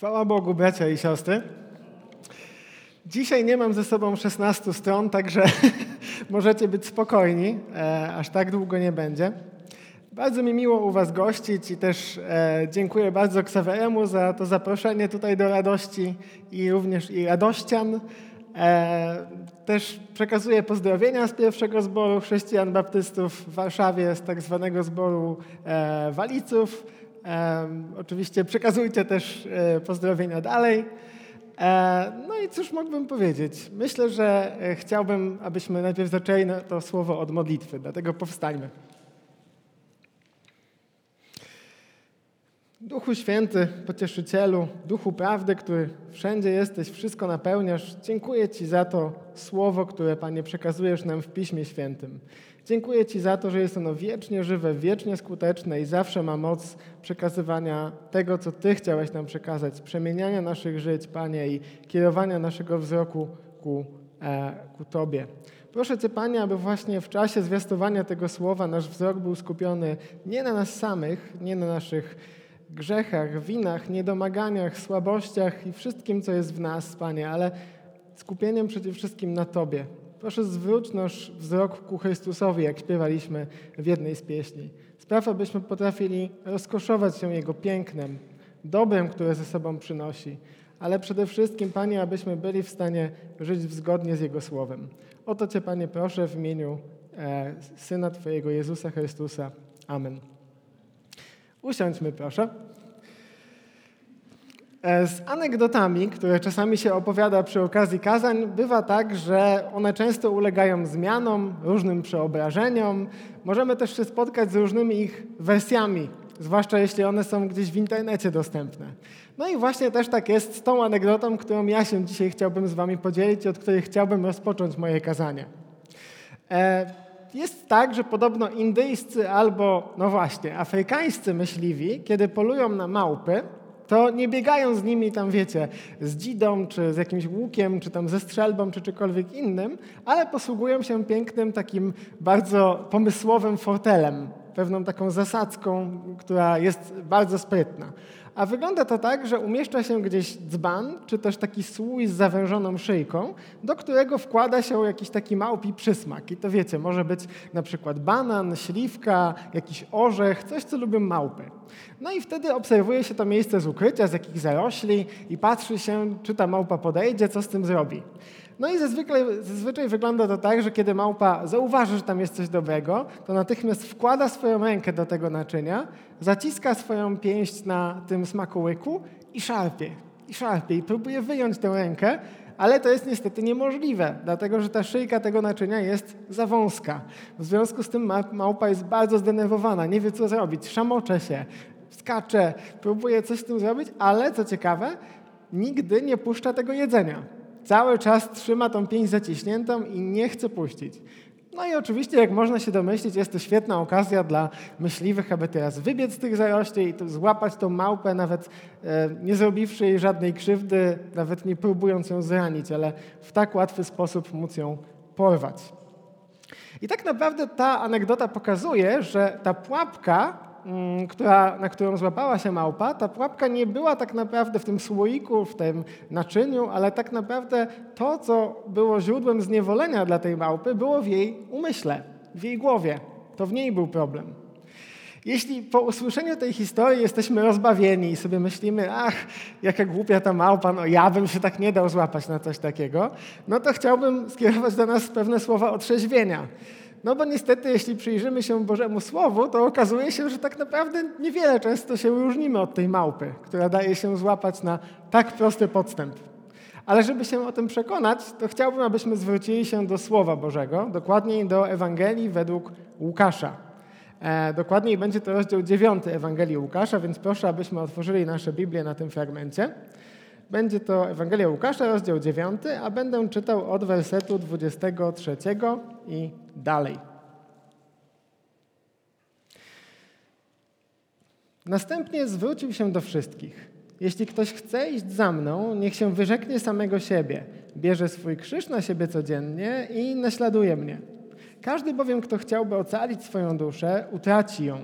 Chwała Bogu, bracia i siostry. Dzisiaj nie mam ze sobą 16 stron, także możecie być spokojni, e, aż tak długo nie będzie. Bardzo mi miło u Was gościć i też e, dziękuję bardzo Ksaweremu za to zaproszenie tutaj do radości i również i radościan. E, też przekazuję pozdrowienia z pierwszego zboru chrześcijan baptystów w Warszawie, z tak zwanego zboru e, Waliców. Oczywiście przekazujcie też e, pozdrowienia dalej. E, no i cóż mógłbym powiedzieć? Myślę, że e, chciałbym, abyśmy najpierw zaczęli to słowo od modlitwy, dlatego powstańmy. Duchu Święty, Pocieszycielu, Duchu Prawdy, który wszędzie jesteś, wszystko napełniasz, dziękuję Ci za to słowo, które, Panie, przekazujesz nam w Piśmie Świętym. Dziękuję Ci za to, że jest ono wiecznie żywe, wiecznie skuteczne i zawsze ma moc przekazywania tego, co Ty chciałeś nam przekazać, przemieniania naszych żyć, Panie, i kierowania naszego wzroku ku, e, ku Tobie. Proszę Cię, Panie, aby właśnie w czasie zwiastowania tego słowa nasz wzrok był skupiony nie na nas samych, nie na naszych grzechach, winach, niedomaganiach, słabościach i wszystkim, co jest w nas, Panie, ale skupieniem przede wszystkim na Tobie. Proszę zwróć nasz wzrok ku Chrystusowi, jak śpiewaliśmy w jednej z pieśni. Spraw, abyśmy potrafili rozkoszować się Jego pięknem, dobrem, które ze sobą przynosi, ale przede wszystkim, Panie, abyśmy byli w stanie żyć zgodnie z Jego Słowem. O to Cię, Panie, proszę w imieniu e, Syna Twojego Jezusa Chrystusa. Amen. Usiądźmy, proszę. E, z anegdotami, które czasami się opowiada przy okazji kazań, bywa tak, że one często ulegają zmianom, różnym przeobrażeniom. Możemy też się spotkać z różnymi ich wersjami, zwłaszcza jeśli one są gdzieś w internecie dostępne. No i właśnie też tak jest z tą anegdotą, którą ja się dzisiaj chciałbym z Wami podzielić od której chciałbym rozpocząć moje kazanie. E, jest tak, że podobno indyjscy albo, no właśnie, afrykańscy myśliwi, kiedy polują na małpy, to nie biegają z nimi tam, wiecie, z dzidą, czy z jakimś łukiem, czy tam ze strzelbą, czy czymkolwiek innym, ale posługują się pięknym, takim bardzo pomysłowym fortelem, pewną taką zasadzką, która jest bardzo sprytna. A wygląda to tak, że umieszcza się gdzieś dzban, czy też taki słój z zawężoną szyjką, do którego wkłada się jakiś taki małpi przysmak. I to wiecie, może być na przykład banan, śliwka, jakiś orzech, coś, co lubią małpy. No i wtedy obserwuje się to miejsce z ukrycia, z jakich zarośli i patrzy się, czy ta małpa podejdzie, co z tym zrobi. No i zazwyczaj, zazwyczaj wygląda to tak, że kiedy małpa zauważy, że tam jest coś dobrego, to natychmiast wkłada swoją rękę do tego naczynia, zaciska swoją pięść na tym smakołyku i szarpie. I szarpie. I próbuje wyjąć tę rękę, ale to jest niestety niemożliwe, dlatego że ta szyjka tego naczynia jest za wąska. W związku z tym małpa jest bardzo zdenerwowana, nie wie co zrobić, szamocze się, skacze, próbuje coś z tym zrobić, ale co ciekawe, nigdy nie puszcza tego jedzenia cały czas trzyma tą pięść zaciśniętą i nie chce puścić. No i oczywiście, jak można się domyślić, jest to świetna okazja dla myśliwych, aby teraz wybiec z tych zarośli i złapać tą małpę, nawet e, nie zrobiwszy jej żadnej krzywdy, nawet nie próbując ją zranić, ale w tak łatwy sposób móc ją porwać. I tak naprawdę ta anegdota pokazuje, że ta pułapka która, na którą złapała się małpa, ta pułapka nie była tak naprawdę w tym słoiku, w tym naczyniu, ale tak naprawdę to, co było źródłem zniewolenia dla tej małpy, było w jej umyśle, w jej głowie. To w niej był problem. Jeśli po usłyszeniu tej historii jesteśmy rozbawieni i sobie myślimy, ach, jaka głupia ta małpa, no ja bym się tak nie dał złapać na coś takiego, no to chciałbym skierować do nas pewne słowa otrzeźwienia. No bo niestety, jeśli przyjrzymy się Bożemu Słowu, to okazuje się, że tak naprawdę niewiele często się różnimy od tej małpy, która daje się złapać na tak prosty podstęp. Ale żeby się o tym przekonać, to chciałbym, abyśmy zwrócili się do Słowa Bożego, dokładniej do Ewangelii według Łukasza. E, dokładniej będzie to rozdział 9 Ewangelii Łukasza, więc proszę, abyśmy otworzyli nasze Biblię na tym fragmencie. Będzie to Ewangelia Łukasza, rozdział 9, a będę czytał od wersetu 23 i dalej. Następnie zwrócił się do wszystkich. Jeśli ktoś chce iść za mną, niech się wyrzeknie samego siebie, bierze swój krzyż na siebie codziennie i naśladuje mnie. Każdy bowiem, kto chciałby ocalić swoją duszę, utraci ją.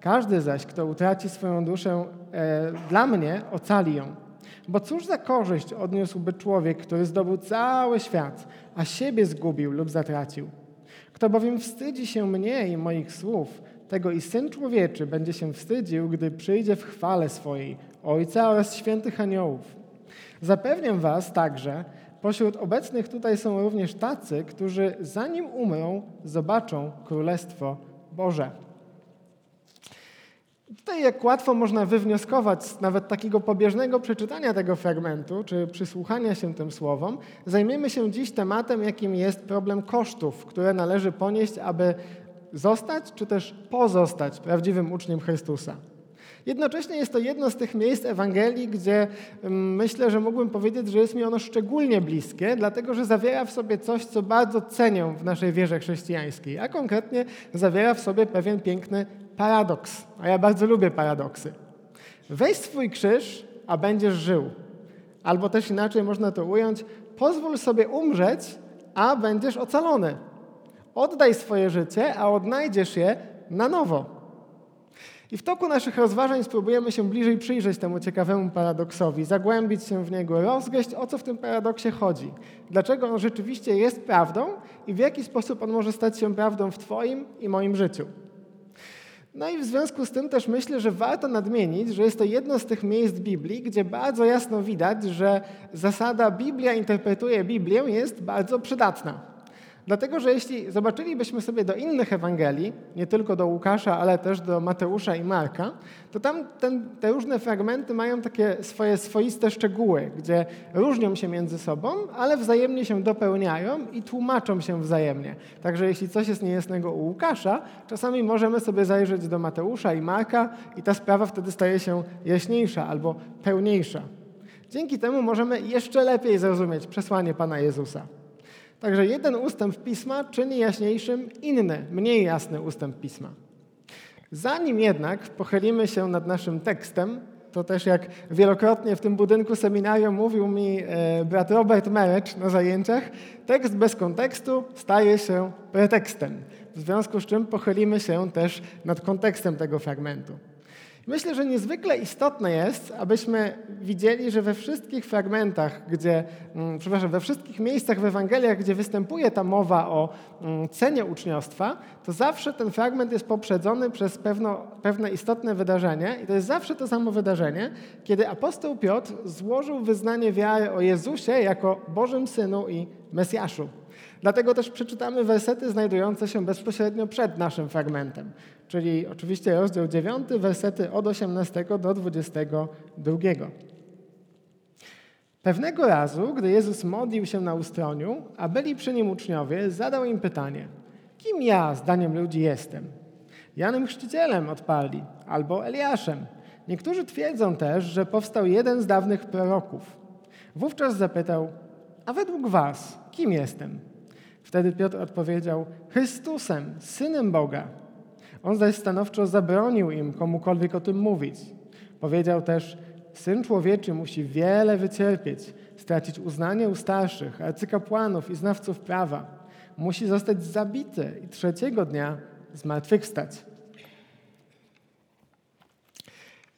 Każdy zaś, kto utraci swoją duszę e, dla mnie, ocali ją. Bo cóż za korzyść odniósłby człowiek, który zdobył cały świat, a siebie zgubił lub zatracił? Kto bowiem wstydzi się mnie i moich słów, tego i Syn Człowieczy będzie się wstydził, gdy przyjdzie w chwale swojej Ojca oraz świętych aniołów. Zapewniam was także, pośród obecnych tutaj są również tacy, którzy zanim umrą, zobaczą Królestwo Boże. Tutaj jak łatwo można wywnioskować z nawet takiego pobieżnego przeczytania tego fragmentu, czy przysłuchania się tym słowom, zajmiemy się dziś tematem, jakim jest problem kosztów, które należy ponieść, aby zostać, czy też pozostać prawdziwym uczniem Chrystusa. Jednocześnie jest to jedno z tych miejsc Ewangelii, gdzie mm, myślę, że mógłbym powiedzieć, że jest mi ono szczególnie bliskie, dlatego że zawiera w sobie coś, co bardzo cenią w naszej wierze chrześcijańskiej, a konkretnie zawiera w sobie pewien piękny paradoks. A ja bardzo lubię paradoksy. Weź swój krzyż, a będziesz żył. Albo też inaczej można to ująć, pozwól sobie umrzeć, a będziesz ocalony. Oddaj swoje życie, a odnajdziesz je na nowo. I w toku naszych rozważań spróbujemy się bliżej przyjrzeć temu ciekawemu paradoksowi, zagłębić się w niego, rozgryźć, o co w tym paradoksie chodzi. Dlaczego on rzeczywiście jest prawdą i w jaki sposób on może stać się prawdą w Twoim i moim życiu. No i w związku z tym też myślę, że warto nadmienić, że jest to jedno z tych miejsc Biblii, gdzie bardzo jasno widać, że zasada Biblia interpretuje Biblię jest bardzo przydatna. Dlatego, że jeśli zobaczylibyśmy sobie do innych Ewangelii, nie tylko do Łukasza, ale też do Mateusza i Marka, to tam ten, te różne fragmenty mają takie swoje swoiste szczegóły, gdzie różnią się między sobą, ale wzajemnie się dopełniają i tłumaczą się wzajemnie. Także jeśli coś jest niejasnego u Łukasza, czasami możemy sobie zajrzeć do Mateusza i Marka i ta sprawa wtedy staje się jaśniejsza albo pełniejsza. Dzięki temu możemy jeszcze lepiej zrozumieć przesłanie Pana Jezusa. Także jeden ustęp pisma czyni jaśniejszym inny, mniej jasny ustęp pisma. Zanim jednak pochylimy się nad naszym tekstem, to też jak wielokrotnie w tym budynku seminarium mówił mi e, brat Robert Merecz na zajęciach, tekst bez kontekstu staje się pretekstem. W związku z czym pochylimy się też nad kontekstem tego fragmentu. Myślę, że niezwykle istotne jest, abyśmy widzieli, że we wszystkich fragmentach, gdzie, mm, przepraszam, we wszystkich miejscach w Ewangeliach, gdzie występuje ta mowa o mm, cenie uczniostwa, to zawsze ten fragment jest poprzedzony przez pewno, pewne istotne wydarzenie i to jest zawsze to samo wydarzenie, kiedy apostoł Piotr złożył wyznanie wiary o Jezusie jako Bożym Synu i Mesjaszu. Dlatego też przeczytamy wersety znajdujące się bezpośrednio przed naszym fragmentem, czyli oczywiście rozdział 9, wersety od 18 do 22. Pewnego razu, gdy Jezus modlił się na ustroniu, a byli przy nim uczniowie, zadał im pytanie: Kim ja, zdaniem ludzi, jestem? Janem Chrzcicielem odpali, albo Eliaszem. Niektórzy twierdzą też, że powstał jeden z dawnych proroków. Wówczas zapytał: A według was, kim jestem? Wtedy Piotr odpowiedział: Chrystusem, synem Boga. On zaś stanowczo zabronił im komukolwiek o tym mówić. Powiedział też: Syn człowieczy musi wiele wycierpieć, stracić uznanie u starszych, arcykapłanów i znawców prawa. Musi zostać zabity i trzeciego dnia zmartwychwstać.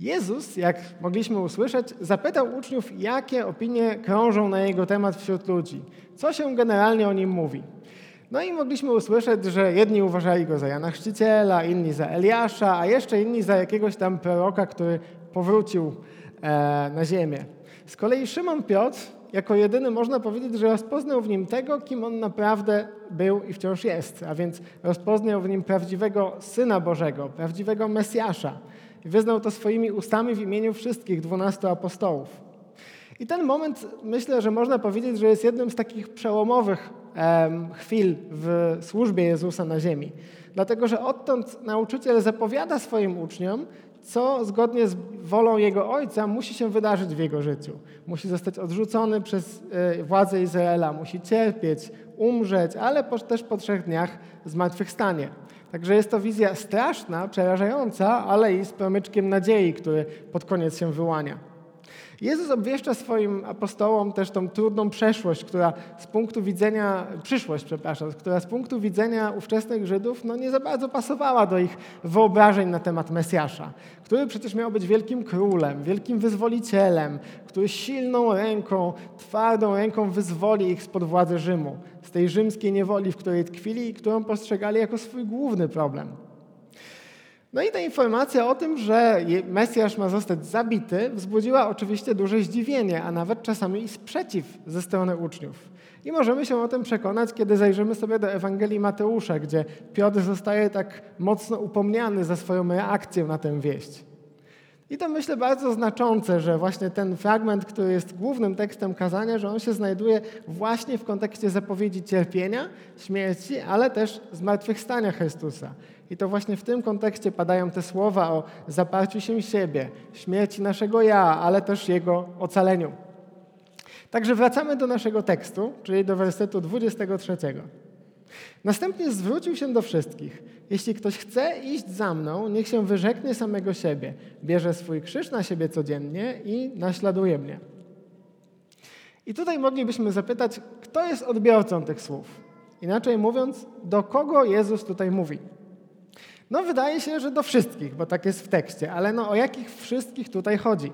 Jezus, jak mogliśmy usłyszeć, zapytał uczniów, jakie opinie krążą na jego temat wśród ludzi. Co się generalnie o nim mówi. No i mogliśmy usłyszeć, że jedni uważali go za Jana Chrzciciela, inni za Eliasza, a jeszcze inni za jakiegoś tam proroka, który powrócił e, na ziemię. Z kolei Szymon Piotr, jako jedyny można powiedzieć, że rozpoznał w nim tego, kim on naprawdę był i wciąż jest, a więc rozpoznał w nim prawdziwego Syna Bożego, prawdziwego Mesjasza. I wyznał to swoimi ustami w imieniu wszystkich dwunastu apostołów. I ten moment myślę, że można powiedzieć, że jest jednym z takich przełomowych chwil w służbie Jezusa na ziemi. Dlatego, że odtąd nauczyciel zapowiada swoim uczniom, co zgodnie z wolą jego ojca musi się wydarzyć w jego życiu. Musi zostać odrzucony przez e, władze Izraela, musi cierpieć, umrzeć, ale też po trzech dniach zmartwychwstanie. Także jest to wizja straszna, przerażająca, ale i z promyczkiem nadziei, który pod koniec się wyłania. Jezus obwieszcza swoim apostołom też tą trudną przeszłość, która z punktu widzenia, przyszłość, przepraszam, która z punktu widzenia ówczesnych Żydów no nie za bardzo pasowała do ich wyobrażeń na temat Mesjasza, który przecież miał być wielkim królem, wielkim wyzwolicielem, który silną ręką, twardą ręką wyzwoli ich spod władzy Rzymu, z tej rzymskiej niewoli, w której tkwili i którą postrzegali jako swój główny problem. No i ta informacja o tym, że Mesjasz ma zostać zabity, wzbudziła oczywiście duże zdziwienie, a nawet czasami i sprzeciw ze strony uczniów. I możemy się o tym przekonać, kiedy zajrzymy sobie do Ewangelii Mateusza, gdzie Piotr zostaje tak mocno upomniany za swoją reakcję na tę wieść. I to myślę bardzo znaczące, że właśnie ten fragment, który jest głównym tekstem kazania, że on się znajduje właśnie w kontekście zapowiedzi cierpienia, śmierci, ale też zmartwychwstania Chrystusa. I to właśnie w tym kontekście padają te słowa o zaparciu się siebie, śmierci naszego ja, ale też jego ocaleniu. Także wracamy do naszego tekstu, czyli do wersetu 23. Następnie zwrócił się do wszystkich. Jeśli ktoś chce iść za mną, niech się wyrzeknie samego siebie, bierze swój krzyż na siebie codziennie i naśladuje mnie. I tutaj moglibyśmy zapytać, kto jest odbiorcą tych słów? Inaczej mówiąc, do kogo Jezus tutaj mówi? No wydaje się, że do wszystkich, bo tak jest w tekście, ale no o jakich wszystkich tutaj chodzi?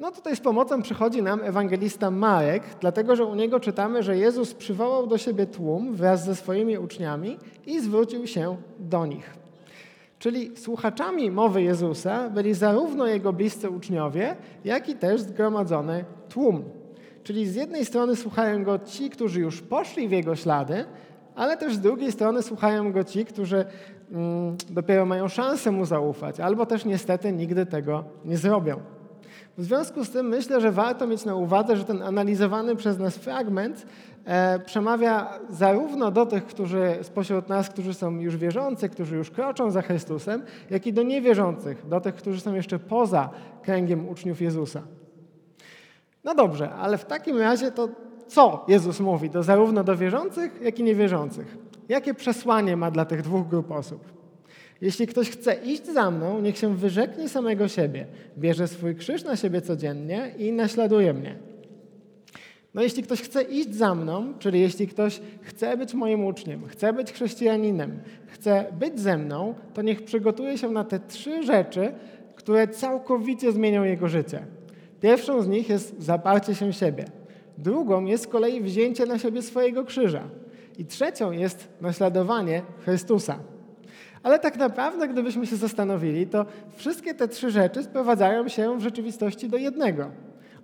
No tutaj z pomocą przychodzi nam ewangelista Marek, dlatego że u niego czytamy, że Jezus przywołał do siebie tłum wraz ze swoimi uczniami i zwrócił się do nich. Czyli słuchaczami mowy Jezusa byli zarówno jego bliscy uczniowie, jak i też zgromadzony tłum. Czyli z jednej strony słuchają go ci, którzy już poszli w jego ślady, ale też z drugiej strony słuchają go ci, którzy mm, dopiero mają szansę mu zaufać, albo też niestety nigdy tego nie zrobią. W związku z tym myślę, że warto mieć na uwadze, że ten analizowany przez nas fragment e, przemawia zarówno do tych, którzy spośród nas, którzy są już wierzący, którzy już kroczą za Chrystusem, jak i do niewierzących, do tych, którzy są jeszcze poza kręgiem uczniów Jezusa. No dobrze, ale w takim razie to co Jezus mówi do zarówno do wierzących, jak i niewierzących? Jakie przesłanie ma dla tych dwóch grup osób? Jeśli ktoś chce iść za mną, niech się wyrzeknie samego siebie, bierze swój krzyż na siebie codziennie i naśladuje mnie. No jeśli ktoś chce iść za mną, czyli jeśli ktoś chce być moim uczniem, chce być chrześcijaninem, chce być ze mną, to niech przygotuje się na te trzy rzeczy, które całkowicie zmienią jego życie. Pierwszą z nich jest zaparcie się siebie. Drugą jest z kolei wzięcie na siebie swojego krzyża. I trzecią jest naśladowanie Chrystusa. Ale tak naprawdę, gdybyśmy się zastanowili, to wszystkie te trzy rzeczy sprowadzają się w rzeczywistości do jednego.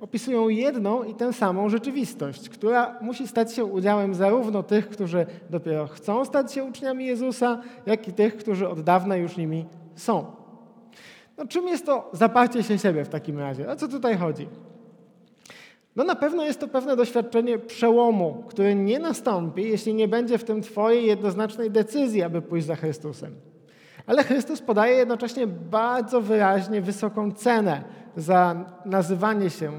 Opisują jedną i tę samą rzeczywistość, która musi stać się udziałem zarówno tych, którzy dopiero chcą stać się uczniami Jezusa, jak i tych, którzy od dawna już nimi są. No, czym jest to zaparcie się siebie w takim razie? O co tutaj chodzi? No na pewno jest to pewne doświadczenie przełomu, które nie nastąpi, jeśli nie będzie w tym Twojej jednoznacznej decyzji, aby pójść za Chrystusem. Ale Chrystus podaje jednocześnie bardzo wyraźnie wysoką cenę za nazywanie się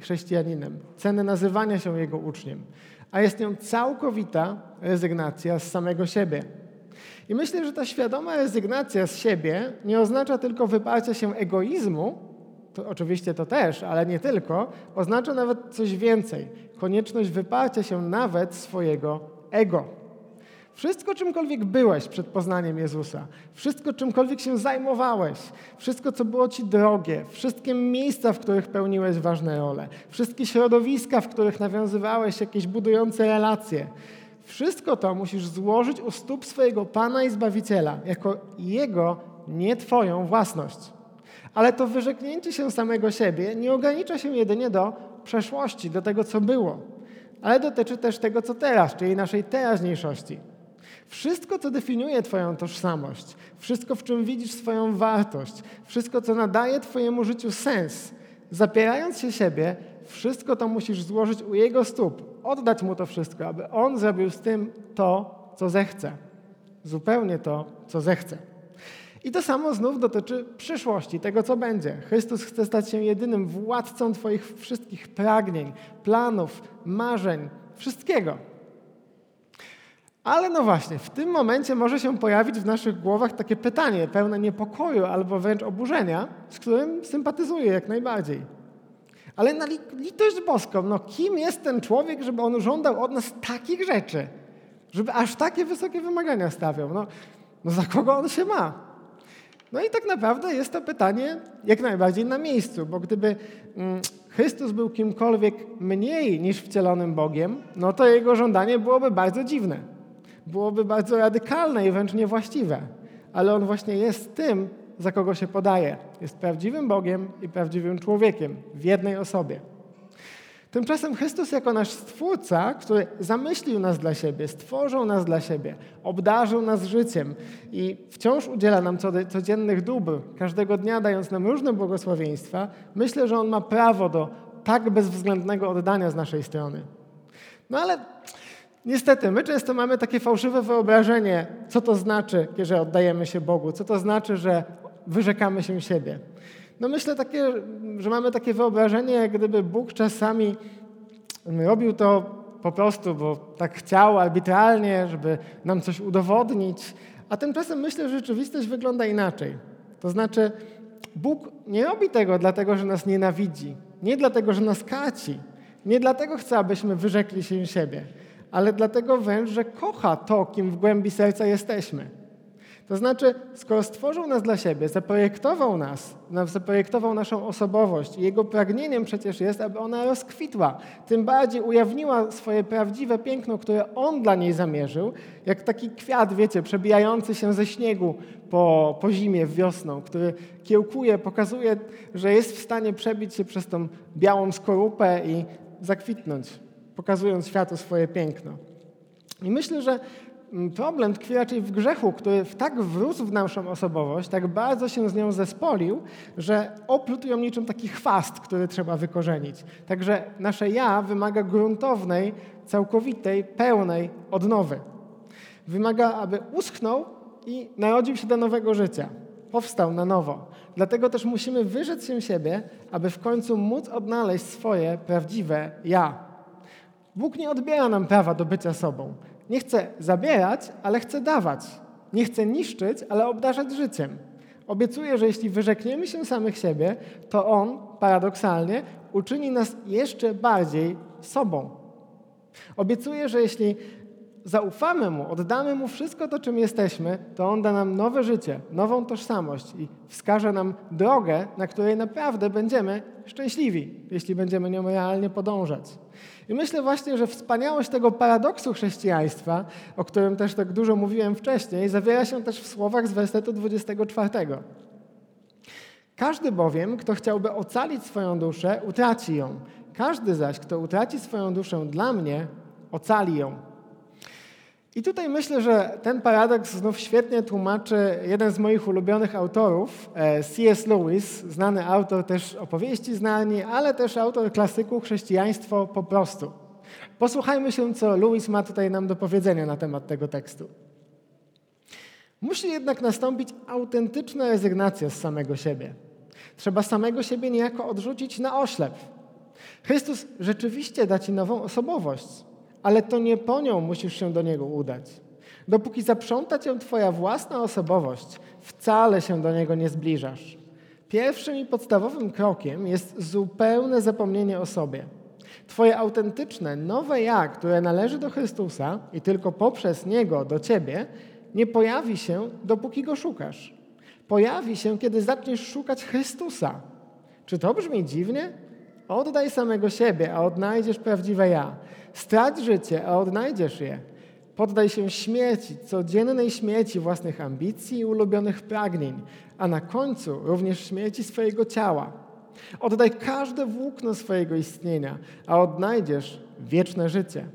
chrześcijaninem, cenę nazywania się Jego uczniem, a jest nią całkowita rezygnacja z samego siebie. I myślę, że ta świadoma rezygnacja z siebie nie oznacza tylko wyparcia się egoizmu, to oczywiście to też, ale nie tylko, oznacza nawet coś więcej. Konieczność wyparcia się nawet swojego ego. Wszystko, czymkolwiek byłeś przed poznaniem Jezusa, wszystko, czymkolwiek się zajmowałeś, wszystko, co było ci drogie, wszystkie miejsca, w których pełniłeś ważne role, wszystkie środowiska, w których nawiązywałeś jakieś budujące relacje, wszystko to musisz złożyć u stóp swojego Pana i Zbawiciela, jako Jego, nie Twoją własność. Ale to wyrzeknięcie się samego siebie nie ogranicza się jedynie do przeszłości, do tego, co było, ale dotyczy też tego, co teraz, czyli naszej teraźniejszości. Wszystko, co definiuje Twoją tożsamość, wszystko, w czym widzisz swoją wartość, wszystko, co nadaje Twojemu życiu sens, zapierając się siebie, wszystko to musisz złożyć u Jego stóp, oddać Mu to wszystko, aby On zrobił z tym to, co zechce. Zupełnie to, co zechce. I to samo znów dotyczy przyszłości, tego co będzie. Chrystus chce stać się jedynym władcą Twoich wszystkich pragnień, planów, marzeń, wszystkiego. Ale no właśnie, w tym momencie może się pojawić w naszych głowach takie pytanie, pełne niepokoju albo wręcz oburzenia, z którym sympatyzuję jak najbardziej. Ale na litość boską, no kim jest ten człowiek, żeby on żądał od nas takich rzeczy? Żeby aż takie wysokie wymagania stawiał? No, no za kogo on się ma? No i tak naprawdę jest to pytanie jak najbardziej na miejscu, bo gdyby mm, Chrystus był kimkolwiek mniej niż wcielonym Bogiem, no to jego żądanie byłoby bardzo dziwne. Byłoby bardzo radykalne i wręcz niewłaściwe. Ale on właśnie jest tym, za kogo się podaje. Jest prawdziwym Bogiem i prawdziwym człowiekiem w jednej osobie. Tymczasem Chrystus jako nasz Stwórca, który zamyślił nas dla siebie, stworzył nas dla siebie, obdarzył nas życiem i wciąż udziela nam codziennych dóbr, każdego dnia dając nam różne błogosławieństwa, myślę, że On ma prawo do tak bezwzględnego oddania z naszej strony. No ale niestety, my często mamy takie fałszywe wyobrażenie, co to znaczy, że oddajemy się Bogu, co to znaczy, że wyrzekamy się siebie. No myślę takie, że mamy takie wyobrażenie, jak gdyby Bóg czasami robił to po prostu, bo tak chciał arbitralnie, żeby nam coś udowodnić, a tymczasem myślę, że rzeczywistość wygląda inaczej. To znaczy, Bóg nie robi tego dlatego, że nas nienawidzi, nie dlatego, że nas kaci, nie dlatego chce, abyśmy wyrzekli się siebie, ale dlatego wręcz, że kocha to, kim w głębi serca jesteśmy. To znaczy, skoro stworzył nas dla siebie, zaprojektował nas, zaprojektował naszą osobowość jego pragnieniem przecież jest, aby ona rozkwitła, tym bardziej ujawniła swoje prawdziwe piękno, które on dla niej zamierzył, jak taki kwiat, wiecie, przebijający się ze śniegu po, po zimie, wiosną, który kiełkuje, pokazuje, że jest w stanie przebić się przez tą białą skorupę i zakwitnąć, pokazując światu swoje piękno. I myślę, że Mm, problem tkwi raczej w grzechu, który tak wrósł w naszą osobowość, tak bardzo się z nią zespolił, że oplótł ją niczym taki chwast, który trzeba wykorzenić. Także nasze ja wymaga gruntownej, całkowitej, pełnej odnowy. Wymaga, aby uschnął i narodził się do nowego życia. Powstał na nowo. Dlatego też musimy wyrzec się siebie, aby w końcu móc odnaleźć swoje prawdziwe ja. Bóg nie odbiera nam prawa do bycia sobą. Nie chce zabierać, ale chce dawać. Nie chce niszczyć, ale obdarzać życiem. Obiecuje, że jeśli wyrzekniemy się samych siebie, to On, paradoksalnie, uczyni nas jeszcze bardziej sobą. Obiecuje, że jeśli zaufamy Mu, oddamy Mu wszystko to, czym jesteśmy, to On da nam nowe życie, nową tożsamość i wskaże nam drogę, na której naprawdę będziemy szczęśliwi, jeśli będziemy nią realnie podążać. I myślę właśnie, że wspaniałość tego paradoksu chrześcijaństwa, o którym też tak dużo mówiłem wcześniej, zawiera się też w słowach z wersetu 24. Każdy bowiem, kto chciałby ocalić swoją duszę, utraci ją. Każdy zaś, kto utraci swoją duszę dla mnie, ocali ją. I tutaj myślę, że ten paradoks znów świetnie tłumaczy jeden z moich ulubionych autorów, e, C.S. Lewis, znany autor też opowieści znani, ale też autor klasyku Chrześcijaństwo po prostu. Posłuchajmy się, co Lewis ma tutaj nam do powiedzenia na temat tego tekstu. Musi jednak nastąpić autentyczna rezygnacja z samego siebie. Trzeba samego siebie niejako odrzucić na oślep. Chrystus rzeczywiście da ci nową osobowość ale to nie po nią musisz się do Niego udać. Dopóki zaprząta cię Twoja własna osobowość, wcale się do Niego nie zbliżasz. Pierwszym i podstawowym krokiem jest zupełne zapomnienie o sobie. Twoje autentyczne, nowe ja, które należy do Chrystusa i tylko poprzez Niego do Ciebie, nie pojawi się, dopóki Go szukasz. Pojawi się, kiedy zaczniesz szukać Chrystusa. Czy to brzmi dziwnie? Oddaj samego siebie, a odnajdziesz prawdziwe ja. Strać życie, a odnajdziesz je. Poddaj się śmierci, codziennej śmierci własnych ambicji i ulubionych pragnień, a na końcu również śmierci swojego ciała. Oddaj każde włókno swojego istnienia, a odnajdziesz wieczne życie.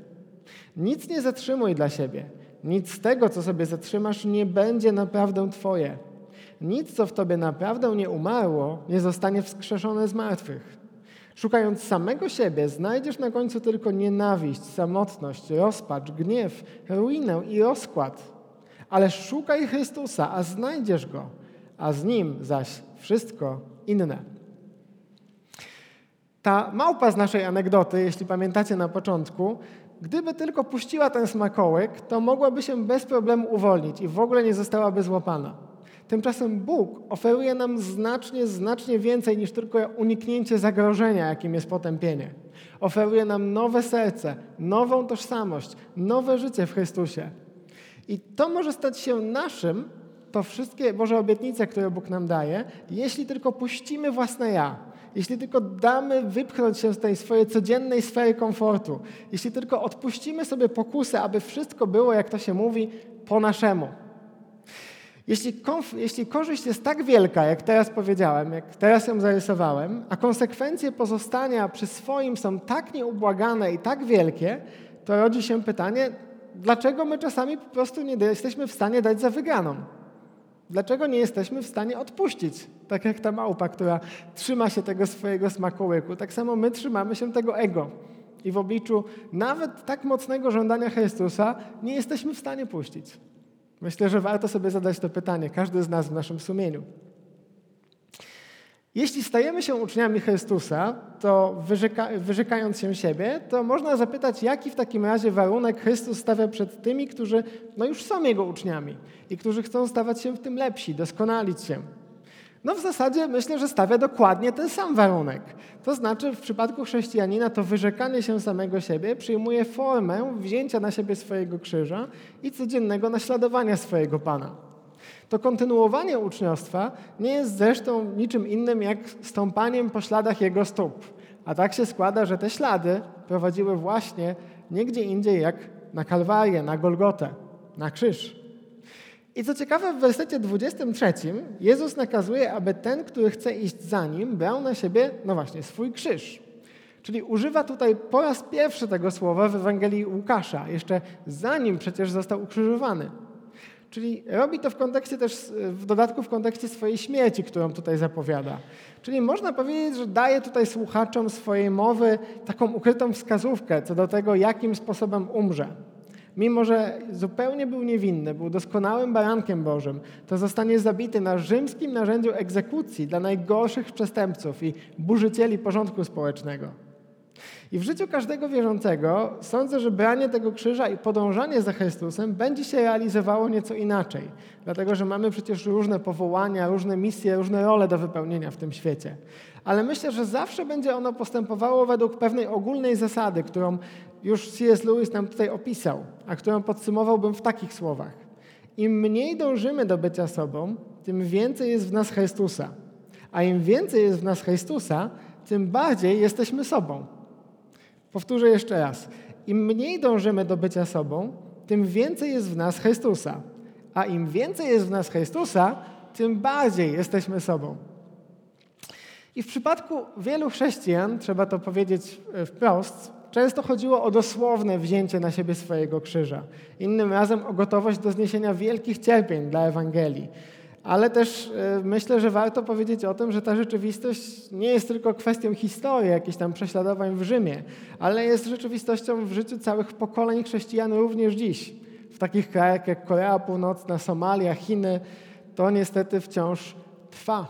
Nic nie zatrzymuj dla siebie. Nic z tego, co sobie zatrzymasz, nie będzie naprawdę Twoje. Nic, co w Tobie naprawdę nie umarło, nie zostanie wskrzeszone z martwych. Szukając samego siebie, znajdziesz na końcu tylko nienawiść, samotność, rozpacz, gniew, ruinę i rozkład. Ale szukaj Chrystusa, a znajdziesz Go, a z Nim zaś wszystko inne. Ta małpa z naszej anegdoty, jeśli pamiętacie na początku, gdyby tylko puściła ten smakołyk, to mogłaby się bez problemu uwolnić i w ogóle nie zostałaby złapana. Tymczasem Bóg oferuje nam znacznie, znacznie więcej niż tylko uniknięcie zagrożenia, jakim jest potępienie. Oferuje nam nowe serce, nową tożsamość, nowe życie w Chrystusie. I to może stać się naszym, to wszystkie Boże obietnice, które Bóg nam daje, jeśli tylko puścimy własne ja, jeśli tylko damy wypchnąć się z tej swojej codziennej sfery komfortu, jeśli tylko odpuścimy sobie pokusę, aby wszystko było, jak to się mówi, po naszemu. Jeśli, jeśli korzyść jest tak wielka, jak teraz powiedziałem, jak teraz ją zarysowałem, a konsekwencje pozostania przy swoim są tak nieubłagane i tak wielkie, to rodzi się pytanie, dlaczego my czasami po prostu nie jesteśmy w stanie dać za wygraną? Dlaczego nie jesteśmy w stanie odpuścić? Tak jak ta małpa, która trzyma się tego swojego smakołyku. Tak samo my trzymamy się tego ego. I w obliczu nawet tak mocnego żądania Chrystusa nie jesteśmy w stanie puścić. Myślę, że warto sobie zadać to pytanie, każdy z nas w naszym sumieniu. Jeśli stajemy się uczniami Chrystusa, to wyrzeka, wyrzekając się siebie, to można zapytać, jaki w takim razie warunek Chrystus stawia przed tymi, którzy no już są Jego uczniami i którzy chcą stawać się w tym lepsi, doskonalić się. No w zasadzie myślę, że stawia dokładnie ten sam warunek. To znaczy w przypadku chrześcijanina to wyrzekanie się samego siebie przyjmuje formę wzięcia na siebie swojego krzyża i codziennego naśladowania swojego Pana. To kontynuowanie uczniostwa nie jest zresztą niczym innym jak stąpaniem po śladach Jego stóp. A tak się składa, że te ślady prowadziły właśnie nigdzie indziej jak na Kalwarię, na Golgotę, na krzyż. I co ciekawe, w wersecie 23 Jezus nakazuje, aby ten, który chce iść za nim, brał na siebie, no właśnie, swój krzyż. Czyli używa tutaj po raz pierwszy tego słowa w Ewangelii Łukasza, jeszcze zanim przecież został ukrzyżowany. Czyli robi to w kontekście też, w dodatku w kontekście swojej śmierci, którą tutaj zapowiada. Czyli można powiedzieć, że daje tutaj słuchaczom swojej mowy taką ukrytą wskazówkę co do tego, jakim sposobem umrze. Mimo, że zupełnie był niewinny, był doskonałym barankiem Bożym, to zostanie zabity na rzymskim narzędziu egzekucji dla najgorszych przestępców i burzycieli porządku społecznego. I w życiu każdego wierzącego sądzę, że branie tego krzyża i podążanie za Chrystusem będzie się realizowało nieco inaczej, dlatego że mamy przecież różne powołania, różne misje, różne role do wypełnienia w tym świecie. Ale myślę, że zawsze będzie ono postępowało według pewnej ogólnej zasady, którą już C.S. Lewis nam tutaj opisał, a którą podsumowałbym w takich słowach. Im mniej dążymy do bycia sobą, tym więcej jest w nas Chrystusa. A im więcej jest w nas Chrystusa, tym bardziej jesteśmy sobą. Powtórzę jeszcze raz. Im mniej dążymy do bycia sobą, tym więcej jest w nas Chrystusa. A im więcej jest w nas Chrystusa, tym bardziej jesteśmy sobą. I w przypadku wielu chrześcijan, trzeba to powiedzieć e, wprost, często chodziło o dosłowne wzięcie na siebie swojego krzyża. Innym razem o gotowość do zniesienia wielkich cierpień dla Ewangelii. Ale też e, myślę, że warto powiedzieć o tym, że ta rzeczywistość nie jest tylko kwestią historii, jakichś tam prześladowań w Rzymie, ale jest rzeczywistością w życiu całych pokoleń chrześcijan również dziś. W takich krajach jak Korea Północna, Somalia, Chiny, to niestety wciąż trwa.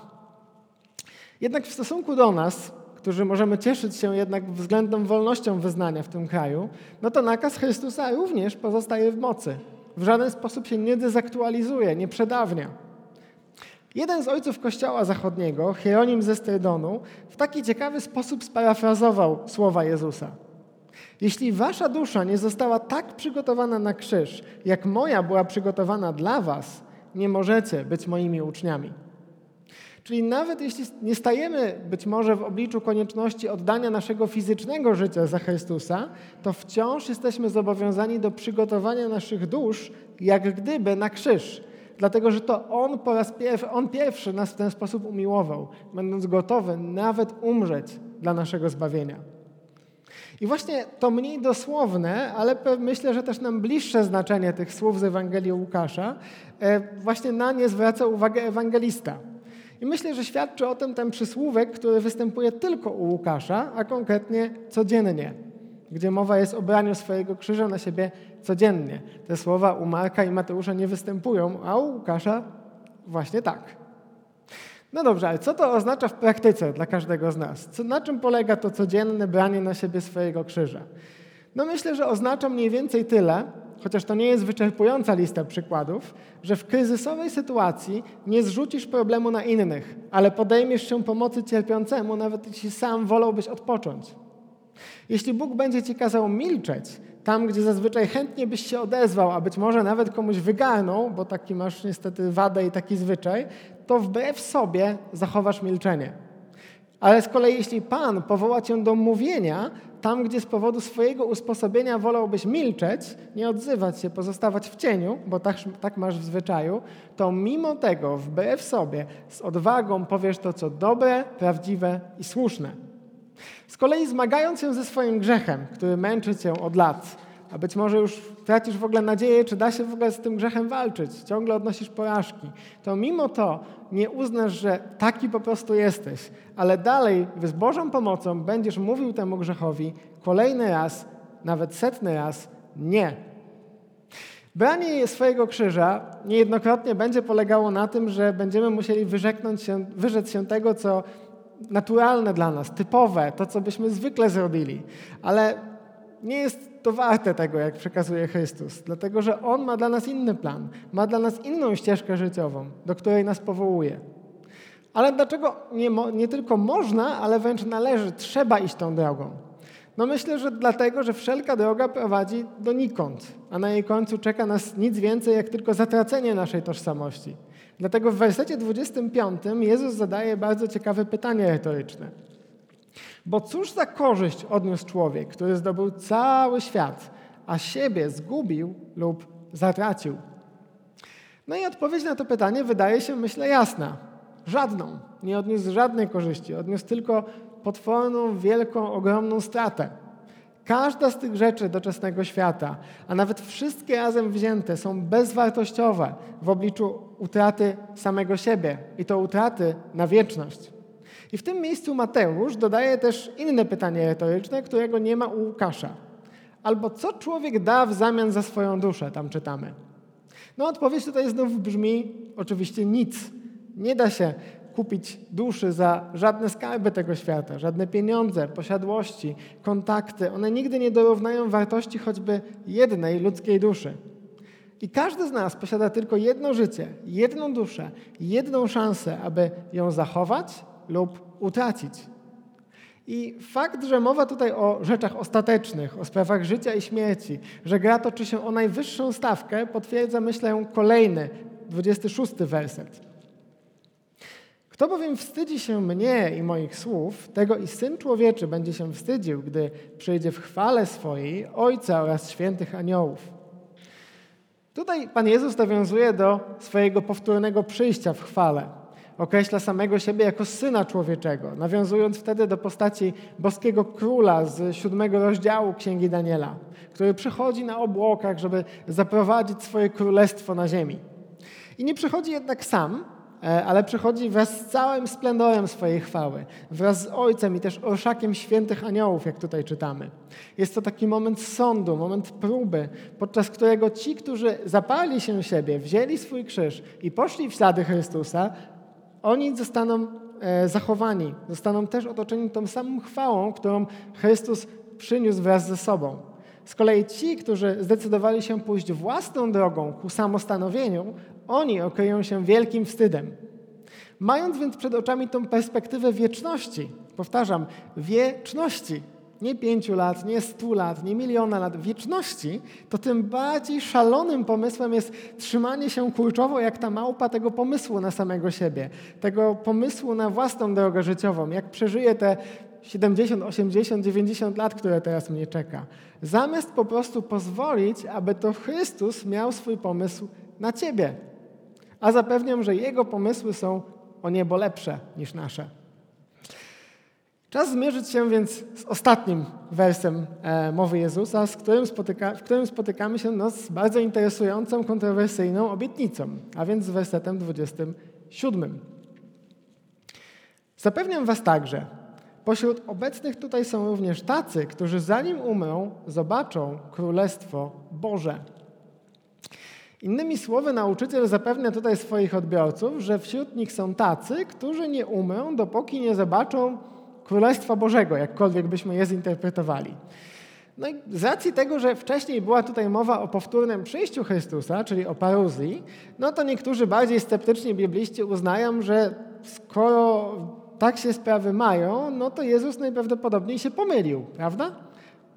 Jednak w stosunku do nas, którzy możemy cieszyć się jednak względną wolnością wyznania w tym kraju, no to nakaz Chrystusa również pozostaje w mocy. W żaden sposób się nie dezaktualizuje, nie przedawnia. Jeden z ojców Kościoła Zachodniego, Hieronim ze Strydonu, w taki ciekawy sposób sparafrazował słowa Jezusa. Jeśli wasza dusza nie została tak przygotowana na krzyż, jak moja była przygotowana dla was, nie możecie być moimi uczniami. Czyli nawet jeśli nie stajemy być może w obliczu konieczności oddania naszego fizycznego życia za Chrystusa, to wciąż jesteśmy zobowiązani do przygotowania naszych dusz, jak gdyby na krzyż. Dlatego, że to On po raz pierwszy, On pierwszy nas w ten sposób umiłował, będąc gotowy nawet umrzeć dla naszego zbawienia. I właśnie to mniej dosłowne, ale myślę, że też nam bliższe znaczenie tych słów z Ewangelii Łukasza, e, właśnie na nie zwraca uwagę ewangelista. I myślę, że świadczy o tym ten przysłówek, który występuje tylko u Łukasza, a konkretnie codziennie, gdzie mowa jest o braniu swojego krzyża na siebie codziennie. Te słowa u Marka i Mateusza nie występują, a u Łukasza właśnie tak. No dobrze, ale co to oznacza w praktyce dla każdego z nas? Co, na czym polega to codzienne branie na siebie swojego krzyża? No myślę, że oznacza mniej więcej tyle, chociaż to nie jest wyczerpująca lista przykładów, że w kryzysowej sytuacji nie zrzucisz problemu na innych, ale podejmiesz się pomocy cierpiącemu, nawet jeśli sam wolałbyś odpocząć. Jeśli Bóg będzie ci kazał milczeć, tam gdzie zazwyczaj chętnie byś się odezwał, a być może nawet komuś wygarnął, bo taki masz niestety wadę i taki zwyczaj, to wbrew sobie zachowasz milczenie. Ale z kolei jeśli Pan powoła cię do mówienia, tam gdzie z powodu swojego usposobienia wolałbyś milczeć, nie odzywać się, pozostawać w cieniu, bo tak, tak masz w zwyczaju, to mimo tego wbrew sobie z odwagą powiesz to, co dobre, prawdziwe i słuszne. Z kolei zmagając się ze swoim grzechem, który męczy cię od lat, a być może już tracisz w ogóle nadzieję, czy da się w ogóle z tym grzechem walczyć, ciągle odnosisz porażki, to mimo to nie uznasz, że taki po prostu jesteś, ale dalej z Bożą pomocą będziesz mówił temu grzechowi kolejny raz, nawet setny raz, nie. Branie swojego krzyża niejednokrotnie będzie polegało na tym, że będziemy musieli wyrzeknąć się, wyrzec się tego, co naturalne dla nas, typowe, to, co byśmy zwykle zrobili. Ale nie jest to warte tego, jak przekazuje Chrystus, dlatego że On ma dla nas inny plan, ma dla nas inną ścieżkę życiową, do której nas powołuje. Ale dlaczego nie, nie tylko można, ale wręcz należy, trzeba iść tą drogą? No myślę, że dlatego, że wszelka droga prowadzi donikąd, a na jej końcu czeka nas nic więcej, jak tylko zatracenie naszej tożsamości. Dlatego w wersecie 25 Jezus zadaje bardzo ciekawe pytanie retoryczne. Bo cóż za korzyść odniósł człowiek, który zdobył cały świat, a siebie zgubił lub zatracił? No i odpowiedź na to pytanie wydaje się, myślę, jasna. Żadną. Nie odniósł żadnej korzyści. Odniósł tylko potworną, wielką, ogromną stratę. Każda z tych rzeczy doczesnego świata, a nawet wszystkie razem wzięte, są bezwartościowe w obliczu utraty samego siebie i to utraty na wieczność. I w tym miejscu Mateusz dodaje też inne pytanie retoryczne, którego nie ma u Łukasza. Albo co człowiek da w zamian za swoją duszę, tam czytamy. No odpowiedź tutaj znów brzmi oczywiście nic. Nie da się kupić duszy za żadne skarby tego świata, żadne pieniądze, posiadłości, kontakty. One nigdy nie dorównają wartości choćby jednej ludzkiej duszy. I każdy z nas posiada tylko jedno życie, jedną duszę, jedną szansę, aby ją zachować lub utracić. I fakt, że mowa tutaj o rzeczach ostatecznych, o sprawach życia i śmierci, że gra toczy się o najwyższą stawkę, potwierdza, myślę, kolejny, 26 werset. Kto bowiem wstydzi się mnie i moich słów, tego i Syn Człowieczy będzie się wstydził, gdy przyjdzie w chwale swojej Ojca oraz świętych aniołów. Tutaj Pan Jezus nawiązuje do swojego powtórnego przyjścia w chwale określa samego siebie jako syna człowieczego, nawiązując wtedy do postaci boskiego króla z siódmego rozdziału Księgi Daniela, który przychodzi na obłokach, żeby zaprowadzić swoje królestwo na ziemi. I nie przychodzi jednak sam, e, ale przychodzi wraz z całym splendorem swojej chwały, wraz z Ojcem i też orszakiem świętych aniołów, jak tutaj czytamy. Jest to taki moment sądu, moment próby, podczas którego ci, którzy zapali się siebie, wzięli swój krzyż i poszli w ślady Chrystusa, oni zostaną e, zachowani, zostaną też otoczeni tą samą chwałą, którą Chrystus przyniósł wraz ze sobą. Z kolei ci, którzy zdecydowali się pójść własną drogą ku samostanowieniu, oni okryją się wielkim wstydem. Mając więc przed oczami tą perspektywę wieczności, powtarzam, wieczności, nie pięciu lat, nie stu lat, nie miliona lat, wieczności, to tym bardziej szalonym pomysłem jest trzymanie się kurczowo jak ta małpa tego pomysłu na samego siebie, tego pomysłu na własną drogę życiową, jak przeżyję te 70, 80, 90 lat, które teraz mnie czeka. Zamiast po prostu pozwolić, aby to Chrystus miał swój pomysł na ciebie. A zapewniam, że Jego pomysły są o niebo lepsze niż nasze. Czas zmierzyć się więc z ostatnim wersem e, mowy Jezusa, z którym spotyka, w którym spotykamy się no, z bardzo interesującą, kontrowersyjną obietnicą, a więc z wersetem 27. Zapewniam Was także, pośród obecnych tutaj są również tacy, którzy zanim umrą, zobaczą Królestwo Boże. Innymi słowy, nauczyciel zapewnia tutaj swoich odbiorców, że wśród nich są tacy, którzy nie umrą, dopóki nie zobaczą Królestwa Bożego, jakkolwiek byśmy je zinterpretowali. No i z racji tego, że wcześniej była tutaj mowa o powtórnym przyjściu Chrystusa, czyli o paruzji, no to niektórzy bardziej sceptyczni bibliści uznają, że skoro tak się sprawy mają, no to Jezus najprawdopodobniej się pomylił, prawda?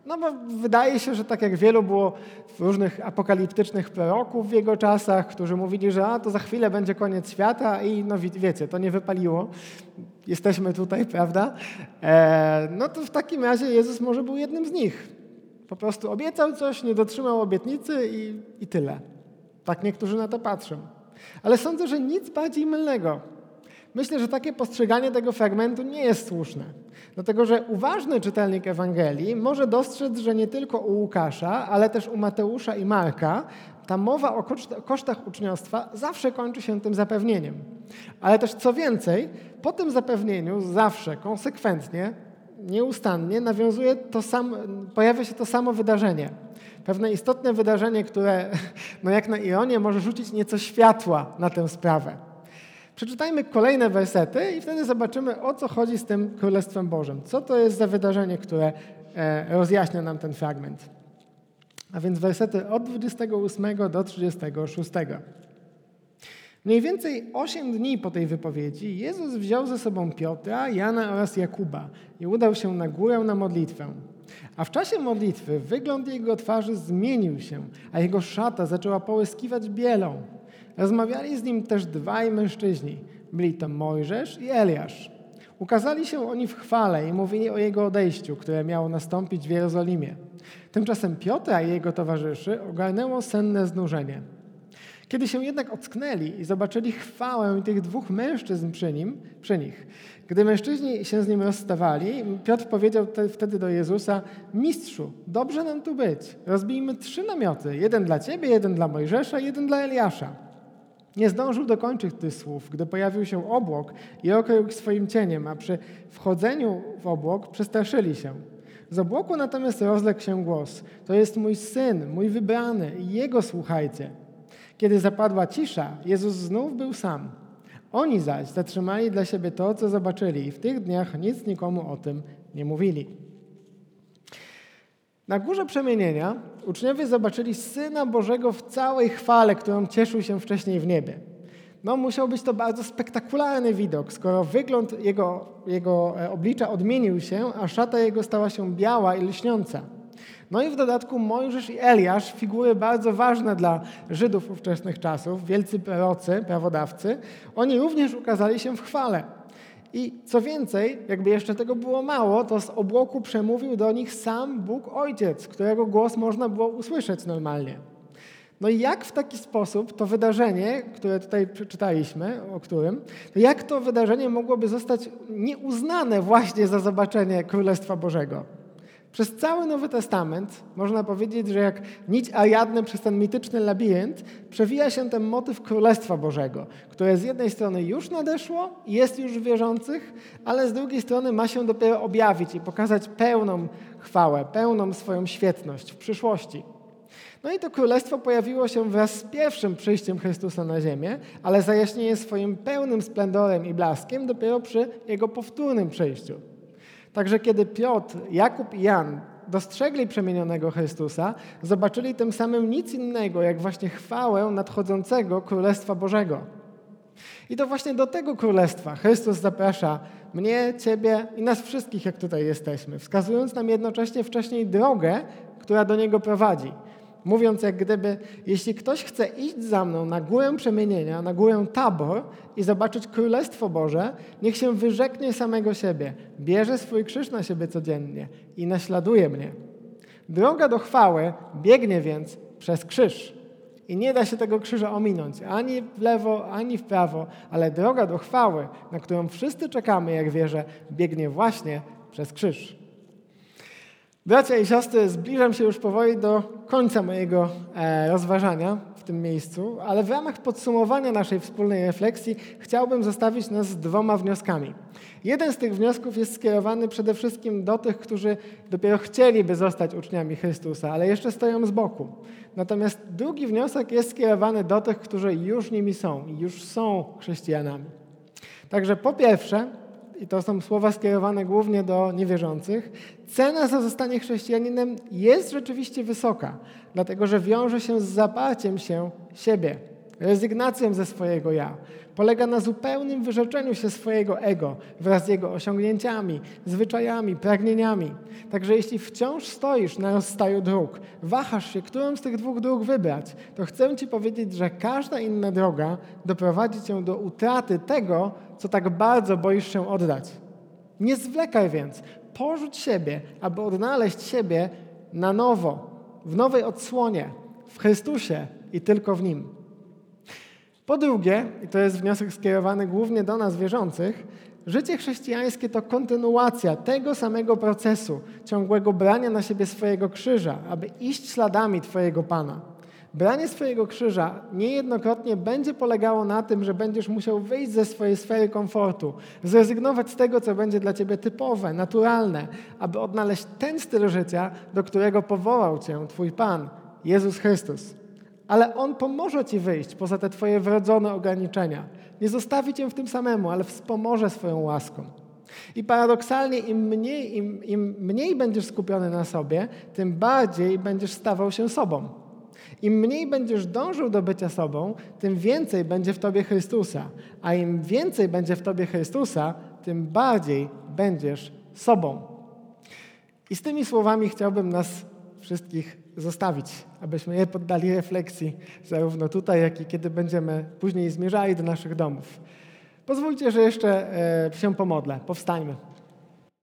No bo wydaje się, że tak jak wielu było różnych apokaliptycznych proroków w jego czasach, którzy mówili, że a, to za chwilę będzie koniec świata i no wiecie, to nie wypaliło. Jesteśmy tutaj, prawda? E, no to w takim razie Jezus może był jednym z nich. Po prostu obiecał coś, nie dotrzymał obietnicy i, i tyle. Tak niektórzy na to patrzą. Ale sądzę, że nic bardziej mylnego. Myślę, że takie postrzeganie tego fragmentu nie jest słuszne. Dlatego, że uważny czytelnik Ewangelii może dostrzec, że nie tylko u Łukasza, ale też u Mateusza i Marka ta mowa o kosztach uczniostwa zawsze kończy się tym zapewnieniem. Ale też co więcej, po tym zapewnieniu zawsze, konsekwentnie, nieustannie nawiązuje to sam, pojawia się to samo wydarzenie. Pewne istotne wydarzenie, które, no jak na ironię, może rzucić nieco światła na tę sprawę. Przeczytajmy kolejne wersety i wtedy zobaczymy, o co chodzi z tym Królestwem Bożym. Co to jest za wydarzenie, które e, rozjaśnia nam ten fragment. A więc wersety od 28 do 36. Mniej więcej 8 dni po tej wypowiedzi Jezus wziął ze sobą Piotra, Jana oraz Jakuba i udał się na górę na modlitwę. A w czasie modlitwy wygląd jego twarzy zmienił się, a jego szata zaczęła połyskiwać bielą. Rozmawiali z nim też dwaj mężczyźni. Byli to Mojżesz i Eliasz. Ukazali się oni w chwale i mówili o jego odejściu, które miało nastąpić w Jerozolimie. Tymczasem Piotra i jego towarzyszy ogarnęło senne znużenie. Kiedy się jednak ocknęli i zobaczyli chwałę tych dwóch mężczyzn przy, nim, przy nich, gdy mężczyźni się z nim rozstawali, Piotr powiedział wtedy do Jezusa: Mistrzu, dobrze nam tu być. Rozbijmy trzy namioty: jeden dla ciebie, jeden dla Mojżesza, jeden dla Eliasza. Nie zdążył dokończyć tych słów, gdy pojawił się obłok i okrył swoim cieniem, a przy wchodzeniu w obłok przestraszyli się. Z obłoku natomiast rozległ się głos: To jest mój syn, mój wybrany, jego słuchajcie. Kiedy zapadła cisza, Jezus znów był sam. Oni zaś zatrzymali dla siebie to, co zobaczyli, i w tych dniach nic nikomu o tym nie mówili. Na górze przemienienia uczniowie zobaczyli Syna Bożego w całej chwale, którą cieszył się wcześniej w niebie. No, musiał być to bardzo spektakularny widok, skoro wygląd jego, jego e, oblicza odmienił się, a szata jego stała się biała i lśniąca. No i w dodatku Mojżesz i Eliasz, figury bardzo ważne dla Żydów ówczesnych czasów, wielcy prorocy, prawodawcy, oni również ukazali się w chwale. I co więcej, jakby jeszcze tego było mało, to z obłoku przemówił do nich sam Bóg Ojciec, którego głos można było usłyszeć normalnie. No i jak w taki sposób to wydarzenie, które tutaj przeczytaliśmy, o którym, to jak to wydarzenie mogłoby zostać nieuznane właśnie za zobaczenie Królestwa Bożego? Przez cały Nowy Testament można powiedzieć, że jak nić Ariadny przez ten mityczny labirynt przewija się ten motyw Królestwa Bożego, które z jednej strony już nadeszło, jest już wierzących, ale z drugiej strony ma się dopiero objawić i pokazać pełną chwałę, pełną swoją świetność w przyszłości. No i to królestwo pojawiło się wraz z pierwszym przyjściem Chrystusa na ziemię, ale zajaśnieje swoim pełnym splendorem i blaskiem dopiero przy jego powtórnym przyjściu. Także kiedy Piotr, Jakub i Jan dostrzegli przemienionego Chrystusa, zobaczyli tym samym nic innego, jak właśnie chwałę nadchodzącego Królestwa Bożego. I to właśnie do tego Królestwa Chrystus zaprasza mnie, Ciebie i nas wszystkich, jak tutaj jesteśmy, wskazując nam jednocześnie wcześniej drogę, która do Niego prowadzi mówiąc jak gdyby, jeśli ktoś chce iść za mną na górę przemienienia, na górę tabor i zobaczyć Królestwo Boże, niech się wyrzeknie samego siebie, bierze swój krzyż na siebie codziennie i naśladuje mnie. Droga do chwały biegnie więc przez krzyż. I nie da się tego krzyża ominąć ani w lewo, ani w prawo, ale droga do chwały, na którą wszyscy czekamy, jak wierzę, biegnie właśnie przez krzyż. Bracia i siostry, zbliżam się już powoli do końca mojego e, rozważania w tym miejscu, ale w ramach podsumowania naszej wspólnej refleksji chciałbym zostawić nas z dwoma wnioskami. Jeden z tych wniosków jest skierowany przede wszystkim do tych, którzy dopiero chcieliby zostać uczniami Chrystusa, ale jeszcze stoją z boku. Natomiast drugi wniosek jest skierowany do tych, którzy już nimi są i już są chrześcijanami. Także po pierwsze, i to są słowa skierowane głównie do niewierzących, cena za zostanie chrześcijaninem jest rzeczywiście wysoka, dlatego że wiąże się z zaparciem się siebie, rezygnacją ze swojego ja. Polega na zupełnym wyrzeczeniu się swojego ego wraz z jego osiągnięciami, zwyczajami, pragnieniami. Także jeśli wciąż stoisz na rozstaju dróg, wahasz się, którą z tych dwóch dróg wybrać, to chcę Ci powiedzieć, że każda inna droga doprowadzi Cię do utraty tego, co tak bardzo boisz się oddać. Nie zwlekaj więc, porzuć siebie, aby odnaleźć siebie na nowo, w nowej odsłonie, w Chrystusie i tylko w Nim. Po drugie, i to jest wniosek skierowany głównie do nas wierzących, życie chrześcijańskie to kontynuacja tego samego procesu ciągłego brania na siebie swojego krzyża, aby iść śladami Twojego Pana. Branie swojego krzyża niejednokrotnie będzie polegało na tym, że będziesz musiał wyjść ze swojej sfery komfortu, zrezygnować z tego, co będzie dla ciebie typowe, naturalne, aby odnaleźć ten styl życia, do którego powołał cię Twój Pan, Jezus Chrystus. Ale On pomoże ci wyjść poza te Twoje wrodzone ograniczenia. Nie zostawi cię w tym samemu, ale wspomoże swoją łaską. I paradoksalnie, im mniej, im, im mniej będziesz skupiony na sobie, tym bardziej będziesz stawał się sobą. Im mniej będziesz dążył do bycia sobą, tym więcej będzie w tobie Chrystusa. A im więcej będzie w tobie Chrystusa, tym bardziej będziesz sobą. I z tymi słowami chciałbym nas wszystkich zostawić, abyśmy je poddali refleksji, zarówno tutaj, jak i kiedy będziemy później zmierzali do naszych domów. Pozwólcie, że jeszcze e, się pomodlę. Powstańmy.